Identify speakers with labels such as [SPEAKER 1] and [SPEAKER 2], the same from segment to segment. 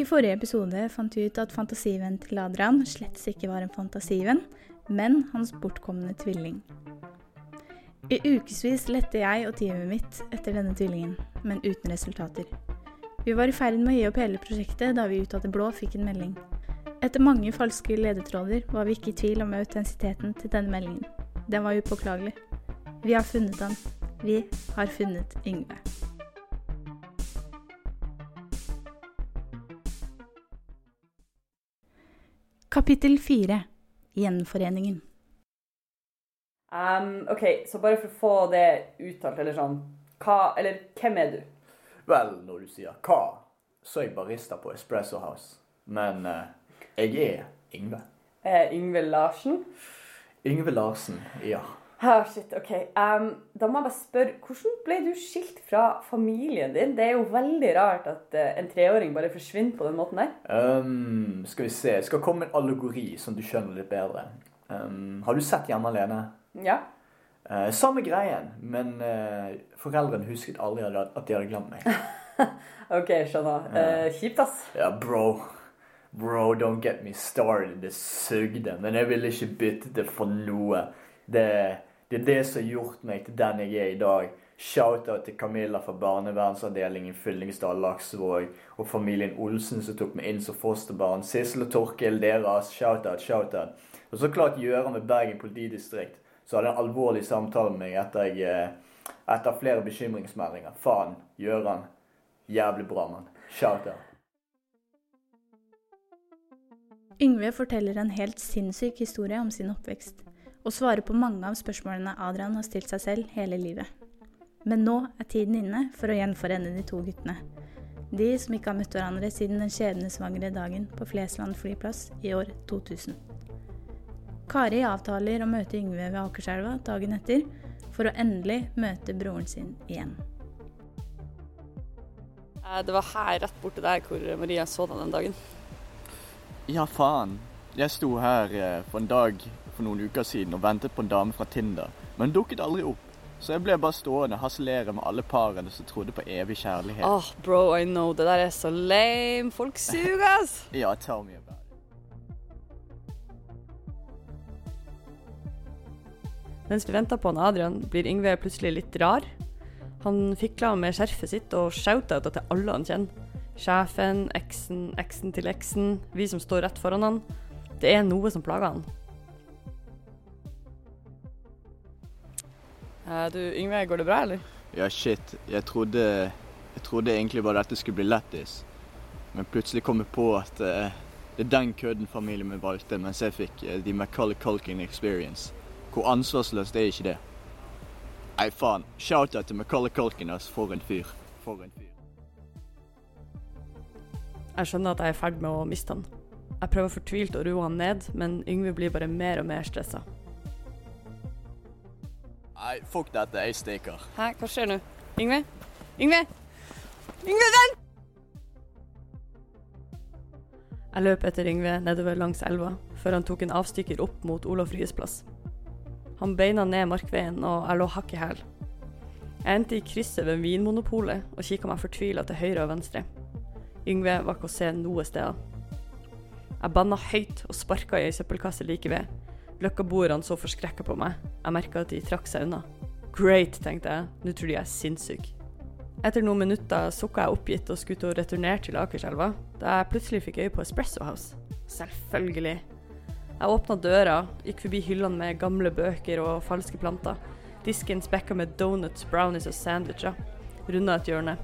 [SPEAKER 1] I forrige episode fant vi ut at fantasivennen til Adrian slett ikke var en fantasivenn, men hans bortkomne tvilling. I ukevis lette jeg og teamet mitt etter denne tvillingen, men uten resultater. Vi var i ferd med å gi opp hele prosjektet da vi ut av det blå fikk en melding. Etter mange falske ledetråder var vi ikke i tvil om autentisiteten til denne meldingen. Den var upåklagelig. Vi har funnet han. Vi har funnet Yngve. Kapittel fire Gjenforeningen.
[SPEAKER 2] Um, OK, så bare for å få det uttalt, eller sånn hva, Eller hvem er du?
[SPEAKER 3] Vel, når du sier hva, så er jeg barista på Espresso House. Men uh, jeg er Yngve.
[SPEAKER 2] Eh, Yngve Larsen?
[SPEAKER 3] Yngve Larsen, ja.
[SPEAKER 2] Ah, shit, ok. Um, da må jeg bare spørre, hvordan ble du skilt fra familien din? Det er jo veldig rart at uh, en treåring bare forsvinner på den måten der.
[SPEAKER 3] Um, skal vi se, jeg skal komme med en allegori som du skjønner litt bedre. Um, har du sett Hjemme alene?
[SPEAKER 2] Ja.
[SPEAKER 3] Uh, samme greien, men uh, foreldrene husket aldri at de hadde glemt meg.
[SPEAKER 2] ok, skjønner. Kjipt, ass.
[SPEAKER 3] Ja, bro. Bro, don't get me started. Det sugde. Men jeg ville ikke bytte det for noe. Det, det er det som har gjort meg til den jeg er i dag. Shout-out til Camilla fra barnevernsavdelingen Fyllingsdal Laksvåg Og familien Olsen som tok meg inn som fosterbarn. Sissel og Torkil deres. Shout-out, shout-out. Og så klart Gjøran med Bergen politidistrikt. Så hadde en alvorlig samtale med meg etter, jeg, etter flere bekymringsmeldinger. Faen, Gjøran. Jævlig bra, mann. Shout-out.
[SPEAKER 1] Yngve forteller en helt sinnssyk historie om sin oppvekst, og svarer på mange av spørsmålene Adrian har stilt seg selv hele livet. Men nå er tiden inne for å gjenforene de to guttene. De som ikke har møtt hverandre siden den skjebnesvangre dagen på Flesland flyplass i år 2000. Kari avtaler å møte Yngve ved Akerselva dagen etter, for å endelig møte broren sin igjen.
[SPEAKER 2] Eh, det var her rett borte der hvor Maria så deg den dagen.
[SPEAKER 3] Ja, faen. Jeg sto her eh, for en dag for noen uker siden og ventet på en dame fra Tinder, men hun dukket aldri opp. Så jeg ble bare stående og harselere med alle parene som trodde på evig kjærlighet.
[SPEAKER 2] Åh, oh, bro, I know. Det der er så lame. Folk suger, ass.
[SPEAKER 3] ja, tell me about it.
[SPEAKER 2] Mens vi venter på han Adrian, blir Yngve plutselig litt rar. Han fikla med skjerfet sitt og shoutouta til alle han kjenner. Sjefen, eksen, eksen til eksen, vi som står rett foran han. Det er noe som plager han. Du, Yngve, går det bra, eller?
[SPEAKER 3] Ja, shit. Jeg trodde, jeg trodde egentlig bare dette skulle bli lættis. Men plutselig kom jeg på at uh, det er den kødden familien min valgte, mens jeg fikk uh, The Macaulay Culkin Experience. Hvor ansvarsløst er ikke det? Nei, faen. Shout-out til Macaulay Culkin, ass. For en fyr. For en fyr.
[SPEAKER 2] Jeg skjønner at jeg er i ferd med å miste han. Jeg prøver fortvilt å roe han ned, men Yngve blir bare mer og mer stressa.
[SPEAKER 3] Nei, fuck dette. Jeg stikker.
[SPEAKER 2] Hæ, hva skjer nå? Yngve? Yngve? Yngve, vent! Jeg løp etter Yngve nedover langs elva, før han tok en avstikker opp mot Olaf Ryes plass. Han beina ned markveien, og jeg lå hakk i hæl. Jeg endte i krysset ved Vinmonopolet og kikka meg fortvila til høyre og venstre. Yngve var ikke å se noe steder. Jeg banna høyt og sparka i ei søppelkasse like ved. Løkkaboerne så forskrekka på meg. Jeg merka at de trakk seg unna. Great, tenkte jeg. Nå tror de jeg er sinnssyk. Etter noen minutter sukka jeg oppgitt og skulle til å returnere til Akerselva, da jeg plutselig fikk øye på Espresso House. Selvfølgelig. Jeg åpna døra, gikk forbi hyllene med gamle bøker og falske planter. Disken spekka med donuts, brownies og sandwicher. Runda et hjørne.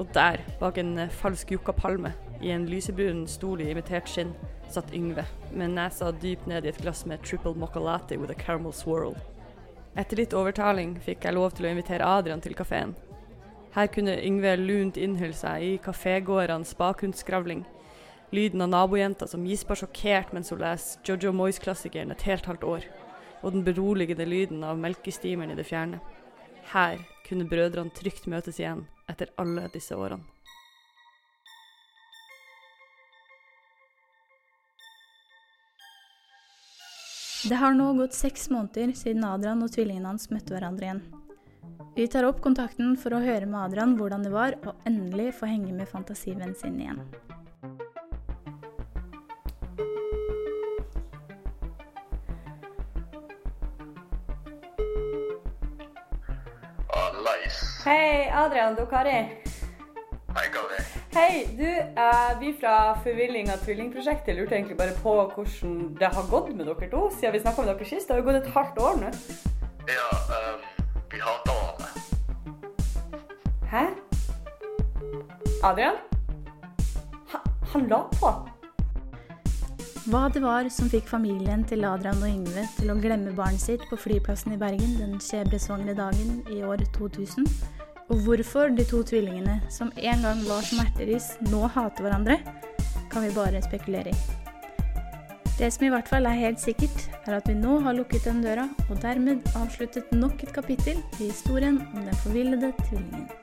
[SPEAKER 2] Og der, bak en falsk yuccapalme, i en lysebrun stol i imitert skinn, satt Yngve, med nesa dypt ned i et glass med triple mocha with a caramel swirl. Etter litt overtaling fikk jeg lov til å invitere Adrian til kafeen. Her kunne Yngve lunt innhylle seg i kafégårdenes bakgrunnsskravling, lyden av nabojenta som gisper sjokkert mens hun leser Jojo Moyes-klassikeren et helt halvt år, og den beroligende lyden av melkestimeren i det fjerne. Her kunne brødrene trygt møtes igjen etter alle disse årene.
[SPEAKER 1] Det har nå gått seks måneder siden Adrian og tvillingene hans møtte hverandre igjen. Vi tar opp kontakten for å høre med Adrian hvordan det var og endelig få henge med fantasivennen sin igjen.
[SPEAKER 2] Hei, Adrian. Du, Kari.
[SPEAKER 4] Hei, Kari.
[SPEAKER 2] Hei, du. eh, vi fra Forvilling av tvillingprosjektet lurte egentlig bare på hvordan det har gått med dere to siden vi snakka med dere sist. Det har jo gått et halvt år nå.
[SPEAKER 4] Ja, um, vi hater hverandre.
[SPEAKER 2] Hæ? Adrian? Ha, han la på.
[SPEAKER 1] Hva det var som fikk familien til Adrian og Yngve til å glemme barnet sitt på flyplassen i Bergen den skjebnesvangre dagen i år 2000, og hvorfor de to tvillingene som en gang var smerteris, nå hater hverandre, kan vi bare spekulere i. Det som i hvert fall er helt sikkert, er at vi nå har lukket den døra, og dermed avsluttet nok et kapittel i historien om den forvillede tvillingen.